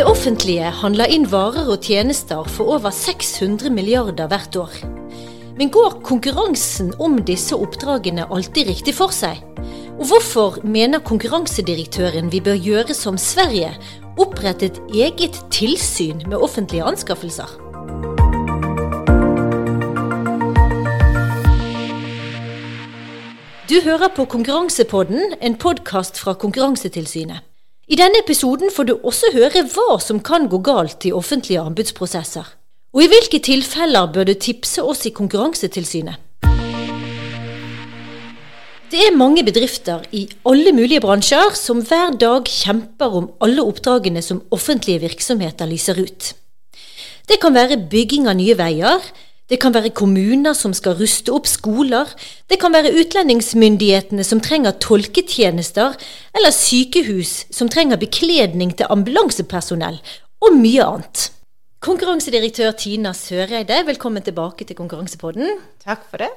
Det offentlige handler inn varer og tjenester for over 600 milliarder hvert år. Men går konkurransen om disse oppdragene alltid riktig for seg? Og hvorfor mener konkurransedirektøren vi bør gjøre som Sverige, opprette et eget tilsyn med offentlige anskaffelser? Du hører på Konkurransepodden, en podkast fra Konkurransetilsynet. I denne episoden får du også høre hva som kan gå galt i offentlige anbudsprosesser. Og i hvilke tilfeller bør du tipse oss i Konkurransetilsynet? Det er mange bedrifter i alle mulige bransjer som hver dag kjemper om alle oppdragene som offentlige virksomheter lyser ut. Det kan være bygging av nye veier, det kan være kommuner som skal ruste opp skoler. Det kan være utlendingsmyndighetene som trenger tolketjenester, eller sykehus som trenger bekledning til ambulansepersonell, og mye annet. Konkurransedirektør Tina Søreide, velkommen tilbake til Konkurransepodden. Takk for det.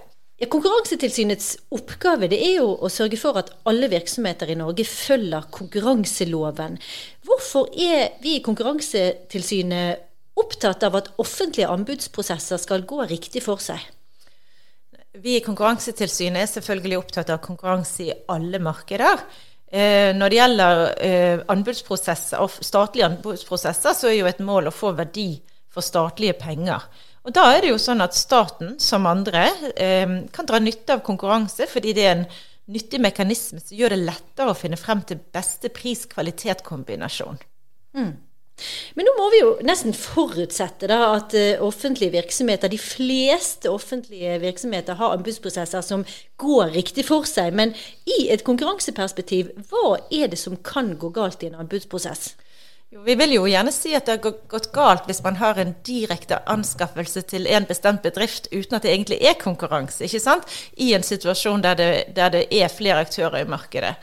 Ja, Konkurransetilsynets oppgave det er jo å sørge for at alle virksomheter i Norge følger konkurranseloven. Hvorfor er vi i Konkurransetilsynet opptatt av at offentlige anbudsprosesser skal gå riktig for seg? Vi i Konkurransetilsynet er selvfølgelig opptatt av konkurranse i alle markeder. Eh, når det gjelder eh, anbudsprosesser, statlige anbudsprosesser, så er jo et mål å få verdi for statlige penger. Og Da er det jo sånn at staten, som andre, eh, kan dra nytte av konkurranse, fordi det er en nyttig mekanisme som gjør det lettere å finne frem til beste pris-kvalitet-kombinasjon. Mm. Men nå må vi jo nesten forutsette da, at uh, offentlige virksomheter, de fleste offentlige virksomheter har anbudsprosesser som går riktig for seg. Men i et konkurranseperspektiv, hva er det som kan gå galt i en anbudsprosess? Jo, vi vil jo gjerne si at det har gått galt hvis man har en direkte anskaffelse til en bestemt bedrift uten at det egentlig er konkurranse, ikke sant? I en situasjon der det, der det er flere aktører i markedet.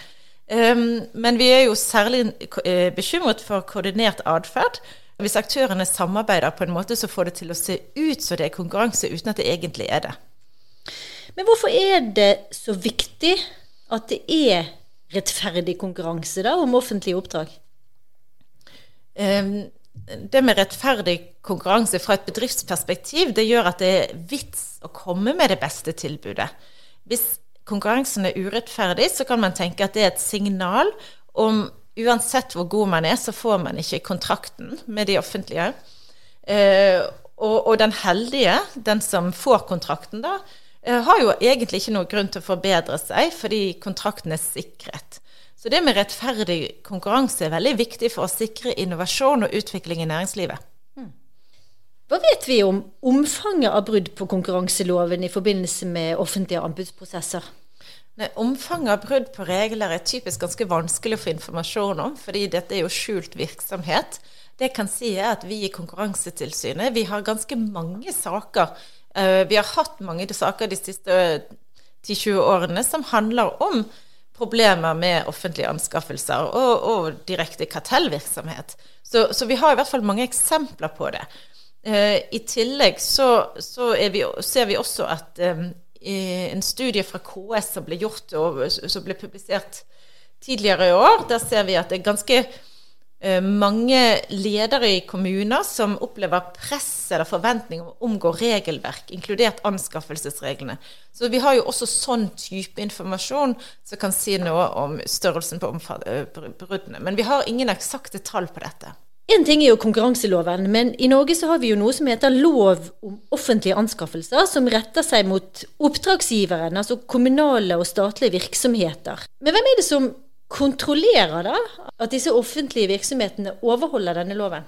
Um, men vi er jo særlig uh, bekymret for koordinert atferd. Hvis aktørene samarbeider på en måte så får det til å se ut som det er konkurranse, uten at det egentlig er det. Men hvorfor er det så viktig at det er rettferdig konkurranse da, om offentlige oppdrag? Um, det med rettferdig konkurranse fra et bedriftsperspektiv, det gjør at det er vits å komme med det beste tilbudet. Hvis konkurransen er urettferdig, så kan man tenke at det er et signal om uansett hvor god man er, så får man ikke kontrakten med de offentlige. Eh, og, og, den heldige, den som får kontrakten, da, eh, har jo egentlig ikke noe grunn til å forbedre seg, fordi kontrakten er sikret. Så det med rettferdig konkurranse er veldig viktig for å sikre innovasjon og utvikling i næringslivet. Hva vet vi om omfanget av brudd på konkurranseloven i forbindelse med offentlige anbudsprosesser? Omfanget av brudd på regler er typisk ganske vanskelig å få informasjon om, fordi dette er jo skjult virksomhet. Det jeg kan si er at vi i Konkurransetilsynet vi har ganske mange saker. Uh, vi har hatt mange saker de siste 10-20 årene som handler om problemer med offentlige anskaffelser og, og direkte kartellvirksomhet. Så, så, vi har i hvert fall mange eksempler på det. Uh, I tillegg så, så vi, ser vi også at en studie fra KS som ble gjort og som ble publisert tidligere i år. Der ser vi at det er ganske uh, mange ledere i kommuner som opplever press eller forventning om å omgå regelverk, inkludert anskaffelsesreglene. Så vi har jo også sånn type informasjon som kan si noe om størrelsen på eh, bruddene. Men vi har ingen eksakte tall på dette. Én ting er jo konkurranseloven, men i Norge så har vi jo noe som heter lov om offentlige anskaffelser, som retter seg mot oppdragsgiveren, altså kommunale og statlige virksomheter. Men hvem er det som kontrollerer da at disse offentlige virksomhetene overholder denne loven?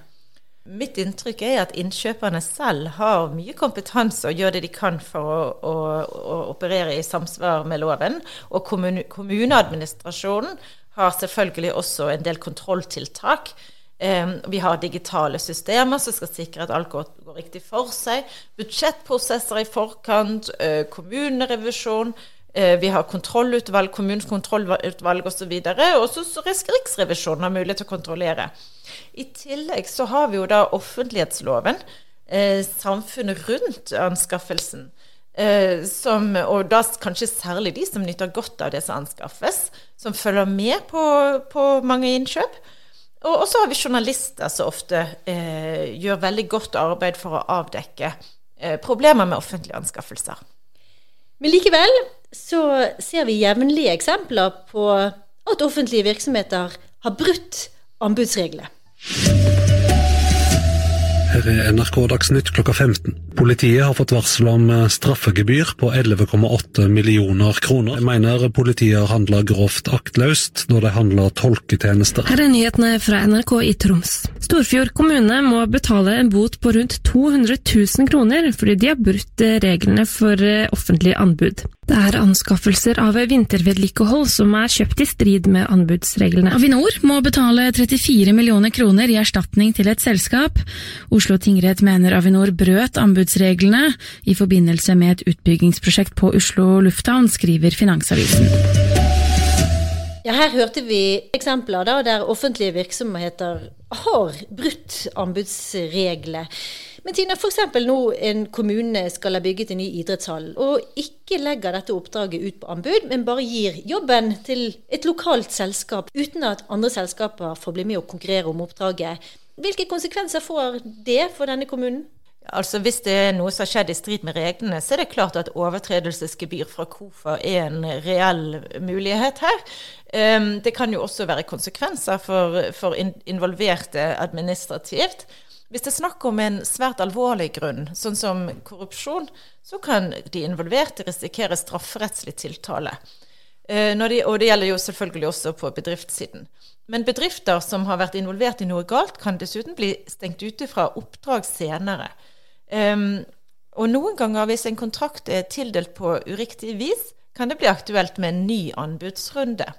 Mitt inntrykk er at innkjøperne selv har mye kompetanse og gjør det de kan for å, å, å operere i samsvar med loven. Og kommuneadministrasjonen har selvfølgelig også en del kontrolltiltak. Vi har digitale systemer som skal sikre at alt går, går riktig for seg. Budsjettprosesser i forkant, kommunerevisjon. Vi har kontrollutvalg, kommunens kontrollutvalg osv. Og så Riksrevisjonen har mulighet til å kontrollere. I tillegg så har vi jo da offentlighetsloven, samfunnet rundt anskaffelsen. Som, og da kanskje særlig de som nyter godt av det som anskaffes, som følger med på, på mange innkjøp. Og så har vi journalister som ofte eh, gjør veldig godt arbeid for å avdekke eh, problemer med offentlige anskaffelser. Men likevel så ser vi jevnlige eksempler på at offentlige virksomheter har brutt anbudsreglene. Her er NRK Dagsnytt klokka 15. Politiet har fått varsel om eh, straffegebyr på 11,8 millioner kroner. Jeg mener politiet handla grovt aktløst når de handler tolketjenester. Her er nyhetene fra NRK i Troms. Storfjord kommune må betale en bot på rundt 200 000 kroner fordi de har brutt eh, reglene for eh, offentlig anbud. Det er anskaffelser av vintervedlikehold som er kjøpt i strid med anbudsreglene. Avinor må betale 34 millioner kroner i erstatning til et selskap. Oslo tingrett mener Avinor brøt anbudsreglene i forbindelse med et utbyggingsprosjekt på Oslo lufthavn, skriver Finansavisen. Ja, her hørte vi eksempler da, der offentlige virksomheter har brutt anbudsregler. Men Tina, f.eks. nå en kommune skal ha bygget en ny idrettshall, og ikke legger dette oppdraget ut på anbud, men bare gir jobben til et lokalt selskap, uten at andre selskaper får bli med å konkurrere om oppdraget. Hvilke konsekvenser får det for denne kommunen? Altså Hvis det er noe som har skjedd i strid med reglene, så er det klart at overtredelsesgebyr fra KOFA er en reell mulighet her. Um, det kan jo også være konsekvenser for, for involverte administrativt. Hvis det er snakk om en svært alvorlig grunn, sånn som korrupsjon, så kan de involverte risikere strafferettslig tiltale. Eh, de, og det gjelder jo selvfølgelig også på bedriftssiden. Men bedrifter som har vært involvert i noe galt, kan dessuten bli stengt ute fra oppdrag senere. Um, og noen ganger, hvis en kontrakt er tildelt på uriktig vis, kan det bli aktuelt med en ny anbudsrunde.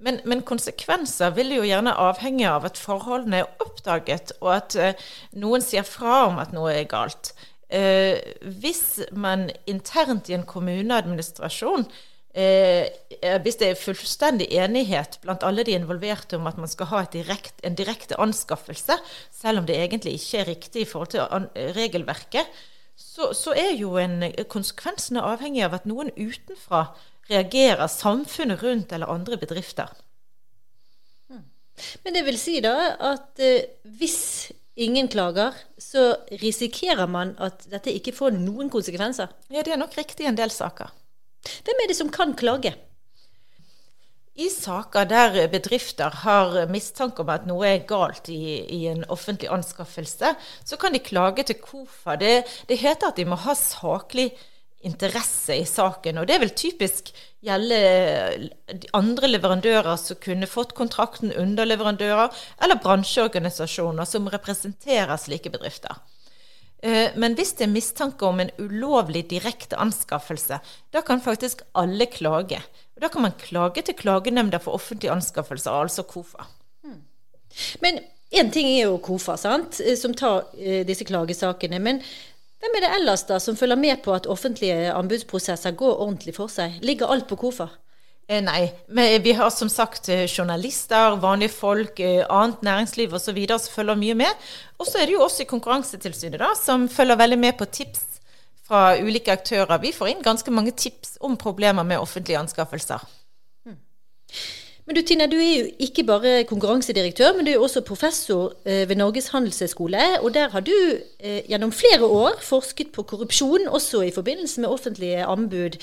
Men, men, konsekvenser vil jo gjerne avhenge av at forholdene er oppdaget, og at eh, noen sier fra om at noe er galt. Eh, hvis man internt i en kommuneadministrasjon eh, Hvis det er fullstendig enighet blant alle de involverte om at man skal ha direkt, en direkte anskaffelse, selv om det egentlig ikke er riktig i forhold til an, regelverket, så, så, er jo en, konsekvensene avhengig av at noen utenfra reagerer samfunnet rundt eller andre bedrifter. Men det vil si da at eh, hvis ingen klager, så risikerer man at dette ikke får noen konsekvenser? Ja, det er nok riktig i en del saker. Hvem er det som kan klage? I saker der bedrifter har mistanke om at noe er galt i, i, en offentlig anskaffelse, så kan de klage til KOFA. Det, det heter at de må ha saklig interesse i saken. Og det vil typisk gjelde andre leverandører som kunne fått kontrakten, underleverandører eller bransjeorganisasjoner som representerer slike bedrifter. Eh, men hvis det er mistanke om en ulovlig direkte anskaffelse, da kan faktisk alle klage. Da kan man klage til Klagenemnda for offentlige anskaffelser, altså KOFA. Hmm. Men én ting er jo KOFA, sant, eh, som tar eh, disse klagesakene. Men hvem er det ellers da som følger med på at offentlige anbudsprosesser går ordentlig for seg? Ligger alt på KOFA? Eh, nei, men vi har som sagt eh, journalister, vanlige folk, eh, annet næringsliv osv. som følger mye med. Og så er det jo også i Konkurransetilsynet da, som følger veldig med på tips fra ulike aktører. Vi får inn ganske mange tips om problemer med offentlige anskaffelser. Hmm. Men du Tina, du er jo ikke bare konkurransedirektør, men du er også professor eh, ved Norges handelshøyskole. Og der har du eh, gjennom flere år forsket på korrupsjon, også i forbindelse med offentlige anbud.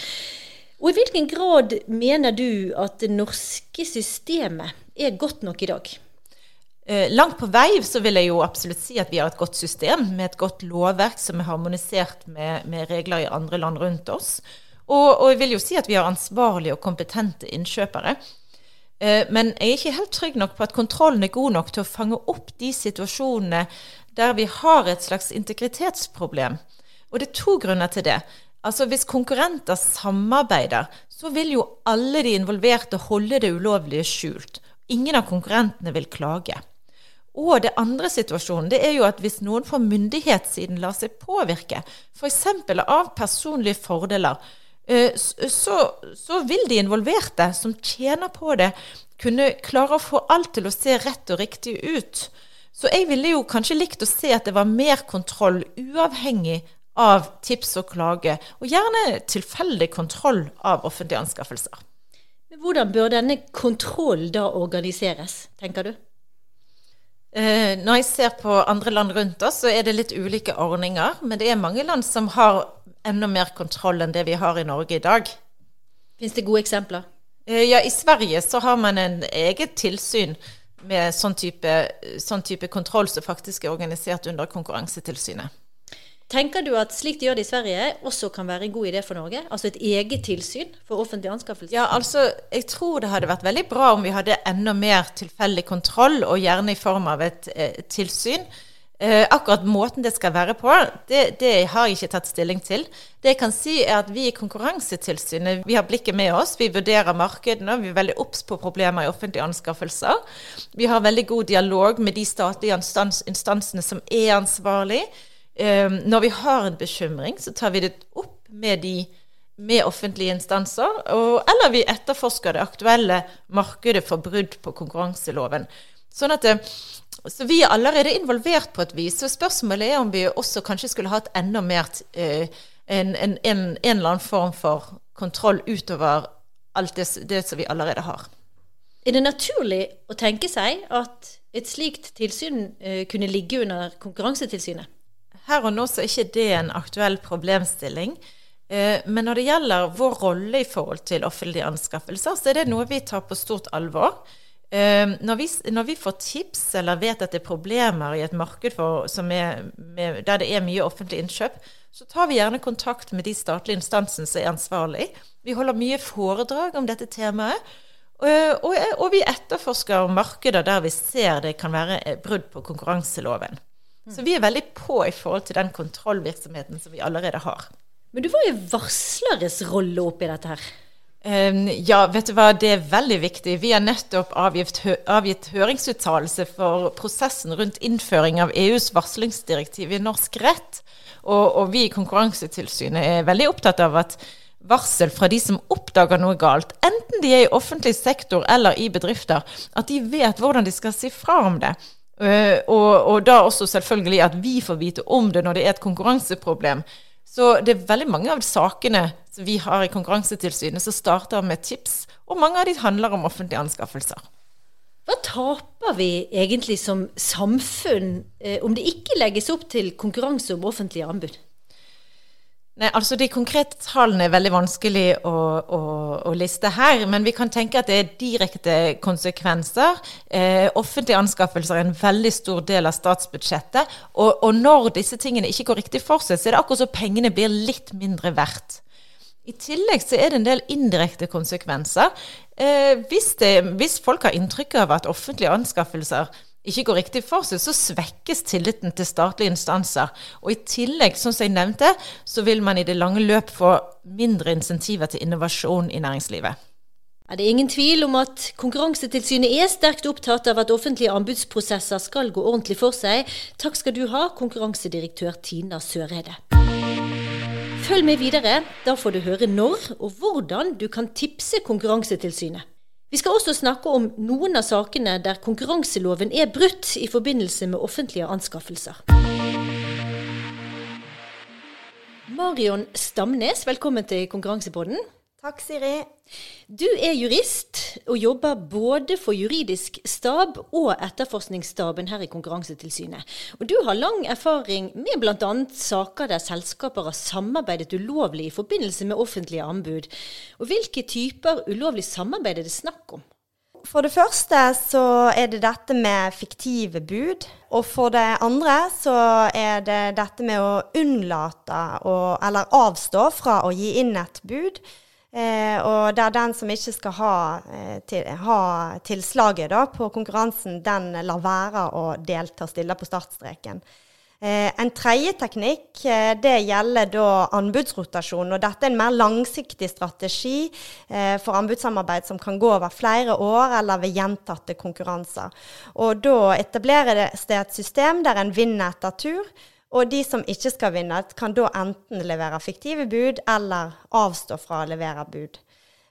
Og i hvilken grad mener du at det norske systemet er godt nok i dag? Eh, langt på vei så vil jeg jo absolutt si at vi har et godt system med et godt lovverk som er harmonisert med, med regler i andre land rundt oss. Og, og, jeg vil jo si at vi har ansvarlige og kompetente innkjøpere. Eh, men jeg er ikke helt trygg nok på at kontrollen er god nok til å fange opp de situasjonene der vi har et slags integritetsproblem. Og det er to grunner til det. Altså Hvis konkurrenter samarbeider, så vil jo alle de involverte holde det ulovlige skjult. Ingen av konkurrentene vil klage. Og det andre situasjonen det er jo at hvis noen fra myndighetssiden lar seg påvirke, f.eks. av personlige fordeler, så, så, vil de involverte som tjener på det, kunne klare å få alt til å se rett og riktig ut. Så jeg ville jo kanskje likt å se at det var mer kontroll, uavhengig av tips og klage, og gjerne tilfeldig kontroll av offentlige anskaffelser. Men hvordan bør denne kontrollen da organiseres, tenker du? Eh, når jeg ser på andre land rundt oss, så er det litt ulike ordninger. Men det er mange land som har enda mer kontroll enn det vi har i Norge i dag. Fins det gode eksempler? Eh, ja, I Sverige så har man en eget tilsyn med sånn type, sånn type kontroll som faktisk er organisert under Konkurransetilsynet. Tenker du at slik de gjør det i Sverige, også kan være en god idé for Norge? Altså et eget tilsyn for offentlige anskaffelser? Ja, altså, jeg tror det hadde vært veldig bra om vi hadde enda mer tilfeldig kontroll, og gjerne i form av et eh, tilsyn. Eh, akkurat måten det skal være på, det, det, har jeg ikke tatt stilling til. Det jeg kan si er at Vi i Konkurransetilsynet vi har blikket med oss. Vi vurderer markedene. Vi er veldig obs på problemer i offentlige anskaffelser. Vi har veldig god dialog med de statlige instans, instansene som er ansvarlige. Ehm, når vi har en bekymring, så tar vi det opp med, de, med offentlige instanser, og, eller vi etterforsker det aktuelle markedet for brudd på konkurranseloven. Sånn at det, så vi er allerede involvert på et vis. Så spørsmålet er om vi også kanskje skulle hatt enda mer eh, en, en, en, en, eller annen form for kontroll utover alt det, det som vi allerede har. Er det naturlig å tenke seg at et slikt tilsyn eh, kunne ligge under Konkurransetilsynet? Her og nå så er ikke det en aktuell problemstilling. Eh, men når det gjelder vår rolle i forhold til offentlige anskaffelser, så er det noe vi tar på stort alvor. Eh, når vi, når vi får tips eller vet at det er problemer i et marked for, er, med, der det er mye offentlig innkjøp, så tar vi gjerne kontakt med de statlige instansene som er ansvarlig. Vi holder mye foredrag om dette temaet. Og, og, og vi etterforsker markeder der vi ser det kan være brudd på konkurranseloven. Så vi er veldig på i forhold til den kontrollvirksomheten som vi allerede har. Men du var jo varsleres rolle oppi dette her. Um, ja, vet du hva, det er veldig viktig. Vi har nettopp avgitt, hø avgitt høringsuttalelse for prosessen rundt innføring av EUs varslingsdirektiv i norsk rett. Og, og, vi i Konkurransetilsynet er veldig opptatt av at varsel fra de som oppdager noe galt, enten de er i offentlig sektor eller i bedrifter, at de vet hvordan de skal si fra om det. Uh, og, og, da også selvfølgelig at vi får vite om det når det er et konkurranseproblem. Så det er veldig mange av sakene som vi har i Konkurransetilsynet som starter med tips, og mange av de handler om offentlige anskaffelser. Hva taper vi egentlig som samfunn eh, om det ikke legges opp til konkurranse om offentlige anbud? Nei, altså De konkrete tallene er veldig vanskelig å, å, å, liste her, men vi kan tenke at det er direkte konsekvenser. Eh, offentlige anskaffelser er en veldig stor del av statsbudsjettet. Og, og, når disse tingene ikke går riktig for seg, så er det akkurat så pengene blir litt mindre verdt. I tillegg så er det en del indirekte konsekvenser. Eh, hvis, det, hvis folk har inntrykk av at offentlige anskaffelser ikke går riktig for seg, så svekkes tilliten til statlige instanser. Og i tillegg, som jeg nevnte, så vil man i det lange løp få mindre insentiver til innovasjon i næringslivet. Er det ingen tvil om at Konkurransetilsynet er sterkt opptatt av at offentlige anbudsprosesser skal gå ordentlig for seg. Takk skal du ha, konkurransedirektør Tina Søreide. Følg med videre. Da får du høre når og hvordan du kan tipse Konkurransetilsynet. Vi skal også snakke om noen av sakene der konkurranseloven er brutt i forbindelse med offentlige anskaffelser. Marion Stamnes, velkommen til Konkurransepodden. Takk, Siri. Du er jurist og jobber både for juridisk stab og etterforskningsstaben her i Konkurransetilsynet. Og du har lang erfaring med bl.a. saker der selskaper har samarbeidet ulovlig i forbindelse med offentlige anbud. Og hvilke typer ulovlig samarbeid er det snakk om? For det første så er det dette med fiktive bud. Og for det andre så er det dette med å unnlate å, eller avstå fra å gi inn et bud Eh, og der den som ikke skal ha, eh, til, ha tilslaget da, på konkurransen, den lar være å delta og stille på startstreken. Eh, en tredje teknikk eh, det gjelder da anbudsrotasjon. og Dette er en mer langsiktig strategi eh, for anbudssamarbeid som kan gå over flere år eller ved gjentatte konkurranser. Og Da etableres det et system der en vinner etter tur. Og de som ikke skal vinne, kan da enten levere fiktive bud eller avstå fra å levere bud.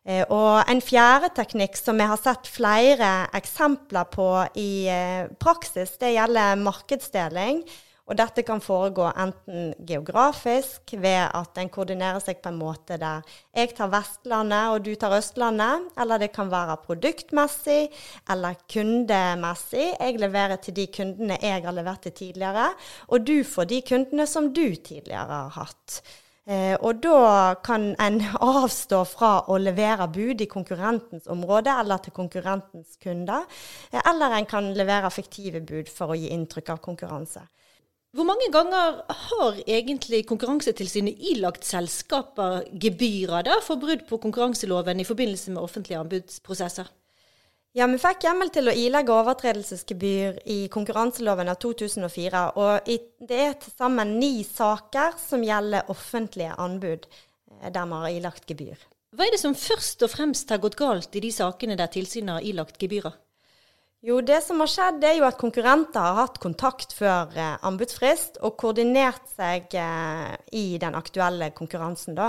Eh, og en fjerde teknikk som vi har sett flere eksempler på i eh, praksis, det gjelder markedsdeling. Og dette kan foregå enten geografisk, ved at en koordinerer seg på en måte der jeg tar Vestlandet og du tar Østlandet, eller det kan være produktmessig eller kundemessig. Jeg leverer til de kundene jeg har levert til tidligere, og du får de kundene som du tidligere har hatt. Eh, og da kan en avstå fra å levere bud i konkurrentens område eller til konkurrentens kunder, eh, eller en kan levere fiktive bud for å gi inntrykk av konkurranse. Hvor mange ganger har egentlig Konkurransetilsynet ilagt selskaper gebyrer da, for brudd på konkurranseloven i forbindelse med offentlige anbudsprosesser? Ja, vi fikk hjemmel til å ilegge overtredelsesgebyr i konkurranseloven av 2004. Og det er til sammen ni saker som gjelder offentlige anbud eh, der vi har ilagt gebyr. Hva er det som først og fremst har gått galt i de sakene der tilsynet har ilagt gebyrer? Jo, det som har skjedd, er jo at konkurrenter har hatt kontakt før eh, anbudsfrist og koordinert seg eh, i den aktuelle konkurransen. da.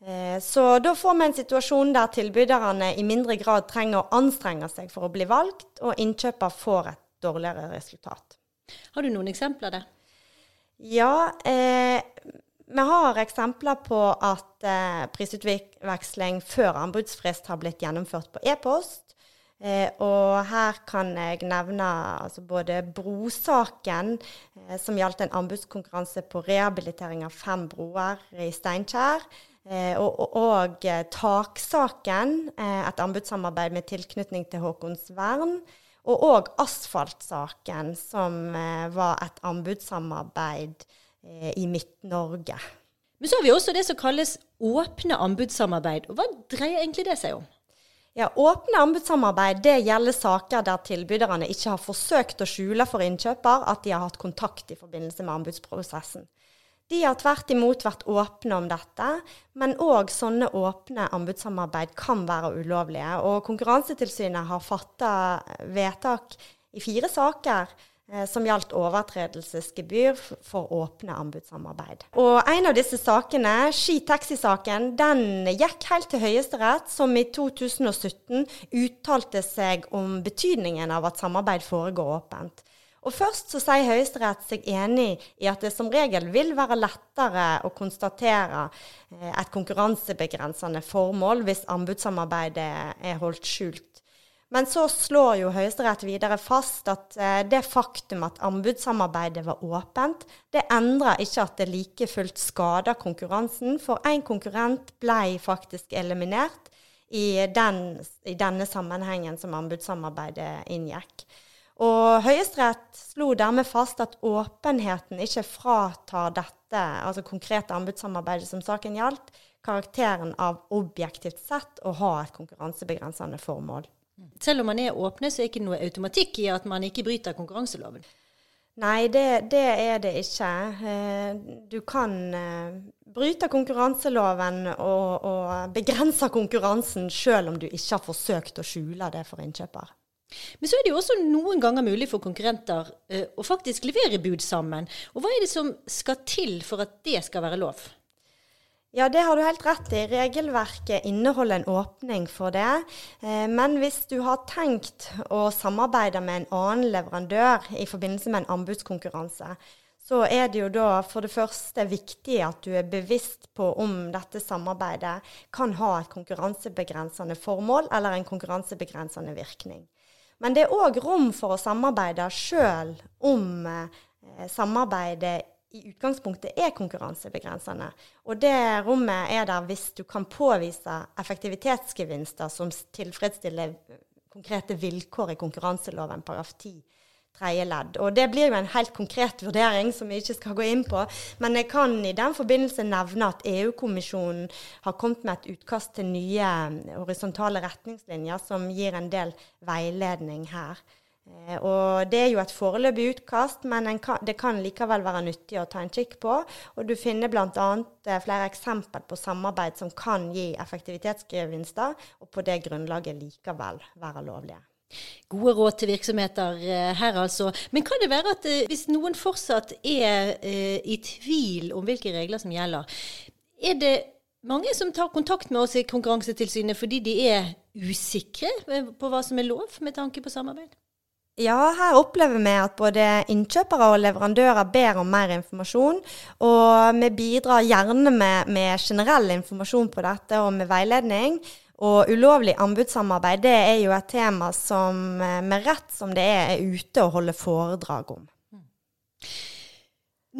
Eh, så da får vi en situasjon der tilbyderne i mindre grad trenger å anstrenge seg for å bli valgt, og innkjøper får et dårligere resultat. Har du noen eksempler der? Ja, eh, vi har eksempler på at prisutveksling før anbudsfrist har blitt gjennomført på e-post. Eh, og her kan jeg nevne altså både brosaken, eh, som gjaldt en anbudskonkurranse på rehabilitering av fem broer i Steinkjer. Eh, og, og, eh, taksaken, eh, et anbudssamarbeid med tilknytning til Håkonsvern. Og òg asfaltsaken, som var et anbudssamarbeid i Midt-Norge. Men så har vi også det som kalles åpne anbudssamarbeid. Og hva dreier egentlig det seg om? Ja, Åpne anbudssamarbeid det gjelder saker der tilbyderne ikke har forsøkt å skjule for innkjøper at de har hatt kontakt i forbindelse med anbudsprosessen. De har tvert imot vært åpne om dette, men òg sånne åpne anbudssamarbeid kan være ulovlige. Og Konkurransetilsynet har fatta vedtak i fire saker som gjaldt overtredelsesgebyr for åpne anbudssamarbeid. Og En av disse sakene, Ski Taxi-saken, den gikk helt til Høyesterett, som i 2017 uttalte seg om betydningen av at samarbeid foregår åpent. Og Først så sier Høyesterett seg enig i at det som regel vil være lettere å konstatere eh, et konkurransebegrensende formål hvis anbudssamarbeidet er holdt skjult. Men så slår jo Høyesterett videre fast at eh, det faktum at anbudssamarbeidet var åpent, det endrer ikke at det like fullt skader konkurransen, for én konkurrent ble faktisk eliminert i, den, i denne sammenhengen som anbudssamarbeidet inngikk. Og Høyesterett slo dermed fast at åpenheten ikke fratar dette, altså konkrete anbudssamarbeidet som saken gjaldt, karakteren av objektivt sett å ha et konkurransebegrensende formål. Selv om man er åpne, så er det ikke noe automatikk i at man ikke bryter konkurranseloven? Nei, det, det er det ikke. Eh, du kan eh, bryte konkurranseloven og, og begrense konkurransen selv om du ikke har forsøkt å skjule det for innkjøper. Men så er det jo også noen ganger mulig for konkurrenter uh, å faktisk levere bud sammen. Og hva er det som skal til for at det skal være lov? Ja, det har du helt rett i. Regelverket inneholder en åpning for det. Eh, men hvis du har tenkt å samarbeide med en annen leverandør i forbindelse med en anbudskonkurranse, så er det jo da for det første viktig at du er bevisst på om dette samarbeidet kan ha et konkurransebegrensende formål eller en konkurransebegrensende virkning. Men det er òg rom for å samarbeide sjøl om eh, samarbeidet i utgangspunktet er konkurransebegrensende. Og det rommet er der hvis du kan påvise effektivitetsgevinster som tilfredsstiller konkrete vilkår i konkurranseloven paragraf 10 tredje ledd. Og det blir jo en helt konkret vurdering som vi ikke skal gå inn på. Men jeg kan i den forbindelse nevne at EU-kommisjonen har kommet med et utkast til nye horisontale retningslinjer som gir en del veiledning her. Eh, og Det er jo et foreløpig utkast, men kan, det kan likevel være nyttig å ta en kikk på. Og Du finner bl.a. Eh, flere eksempel på samarbeid som kan gi effektivitetsgevinster, og på det grunnlaget likevel være lovlige. Gode råd til virksomheter eh, her, altså. Men kan det være at hvis noen fortsatt er i tvil om hvilke regler som gjelder, er det mange som tar kontakt med oss i Konkurransetilsynet fordi de er usikre på hva som er lov med tanke på samarbeid? Ja, her opplever vi at både innkjøpere og leverandører ber om mer informasjon. Og vi bidrar gjerne med, med generell informasjon på dette og med veiledning. Og ulovlig anbudssamarbeid det er jo et tema som med rett som det er, er ute og holder foredrag om.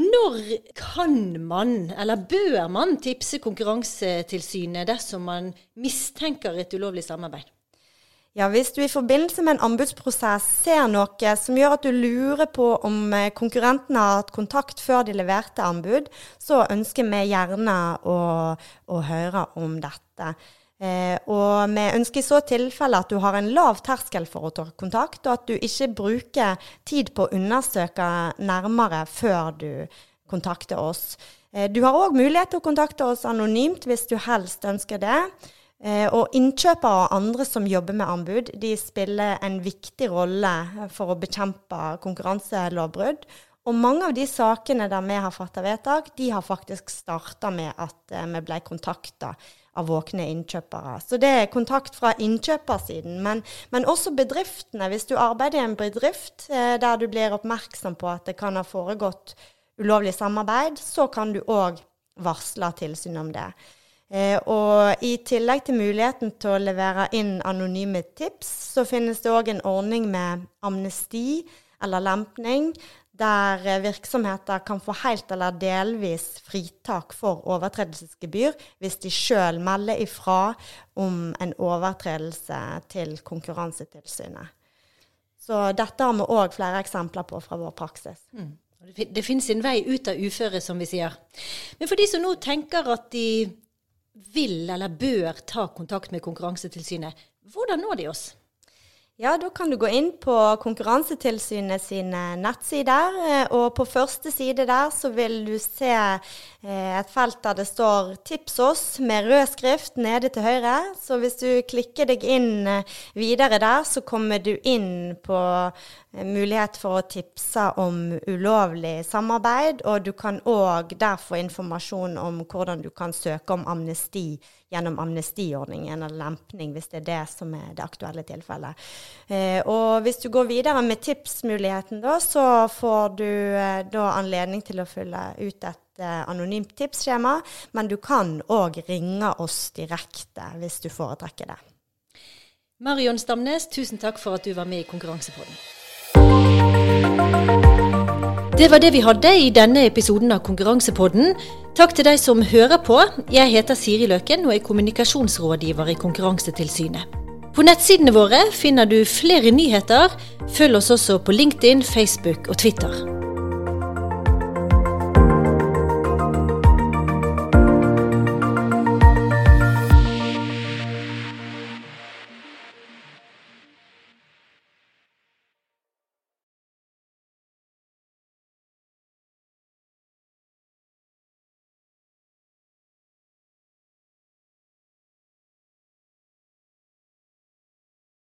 Når kan man, eller bør man, tipse Konkurransetilsynet dersom man mistenker et ulovlig samarbeid? Ja, Hvis du i forbindelse med en anbudsprosess ser noe som gjør at du lurer på om konkurrenten har hatt kontakt før de leverte anbud, så ønsker vi gjerne å, å høre om dette. Eh, og vi ønsker i så tilfelle at du har en lav terskel for å ta kontakt, og at du ikke bruker tid på å undersøke nærmere før du kontakter oss. Eh, du har òg mulighet til å kontakte oss anonymt hvis du helst ønsker det. Eh, og innkjøpere og andre som jobber med anbud, de spiller en viktig rolle for å bekjempe konkurranselovbrudd. Og mange av de sakene der vi har fatta vedtak, de har faktisk starta med at eh, vi ble kontakta av våkne innkjøpere. Så det er kontakt fra innkjøpersiden. Men, men også bedriftene. Hvis du arbeider i en bedrift eh, der du blir oppmerksom på at det kan ha foregått ulovlig samarbeid, så kan du òg varsle tilsynet om det. Eh, og i tillegg til muligheten til å levere inn anonyme tips, så finnes det òg en ordning med amnesti eller lempning, der eh, virksomheter kan få helt eller delvis fritak for overtredelsesgebyr hvis de sjøl melder ifra om en overtredelse til Konkurransetilsynet. Så dette har vi òg flere eksempler på fra vår praksis. Mm. Det finnes en vei ut av uføre, som vi sier. Men for de som nå tenker at de vil eller bør ta kontakt med Konkurransetilsynet, hvordan når de oss? Ja, da kan du gå inn på Konkurransetilsynet sine nettsider. Eh, og på første side der så vil du se eh, et felt der det står 'Tips oss' med rød skrift nede til høyre. Så hvis du klikker deg inn eh, videre der, så kommer du inn på mulighet for å tipse om ulovlig samarbeid. Og du kan òg der få informasjon om hvordan du kan søke om amnesti gjennom amnestiordningen eller lempning, hvis det er det som er det aktuelle tilfellet. Eh, og hvis du går videre med tipsmuligheten, da, så får du eh, da anledning til å fylle ut et eh, anonymt tipsskjema, men du kan òg ringe oss direkte hvis du foretrekker det. Marion Stamnes, tusen takk for at du var med i Konkurransepodden. Det var det vi hadde i denne episoden av Konkurransepodden. Takk til deg som hører på. Jeg heter Siri Løken og er kommunikasjonsrådgiver i Konkurransetilsynet. På nettsidene våre finner du flere nyheter. Følg oss også på LinkedIn, Facebook og Twitter.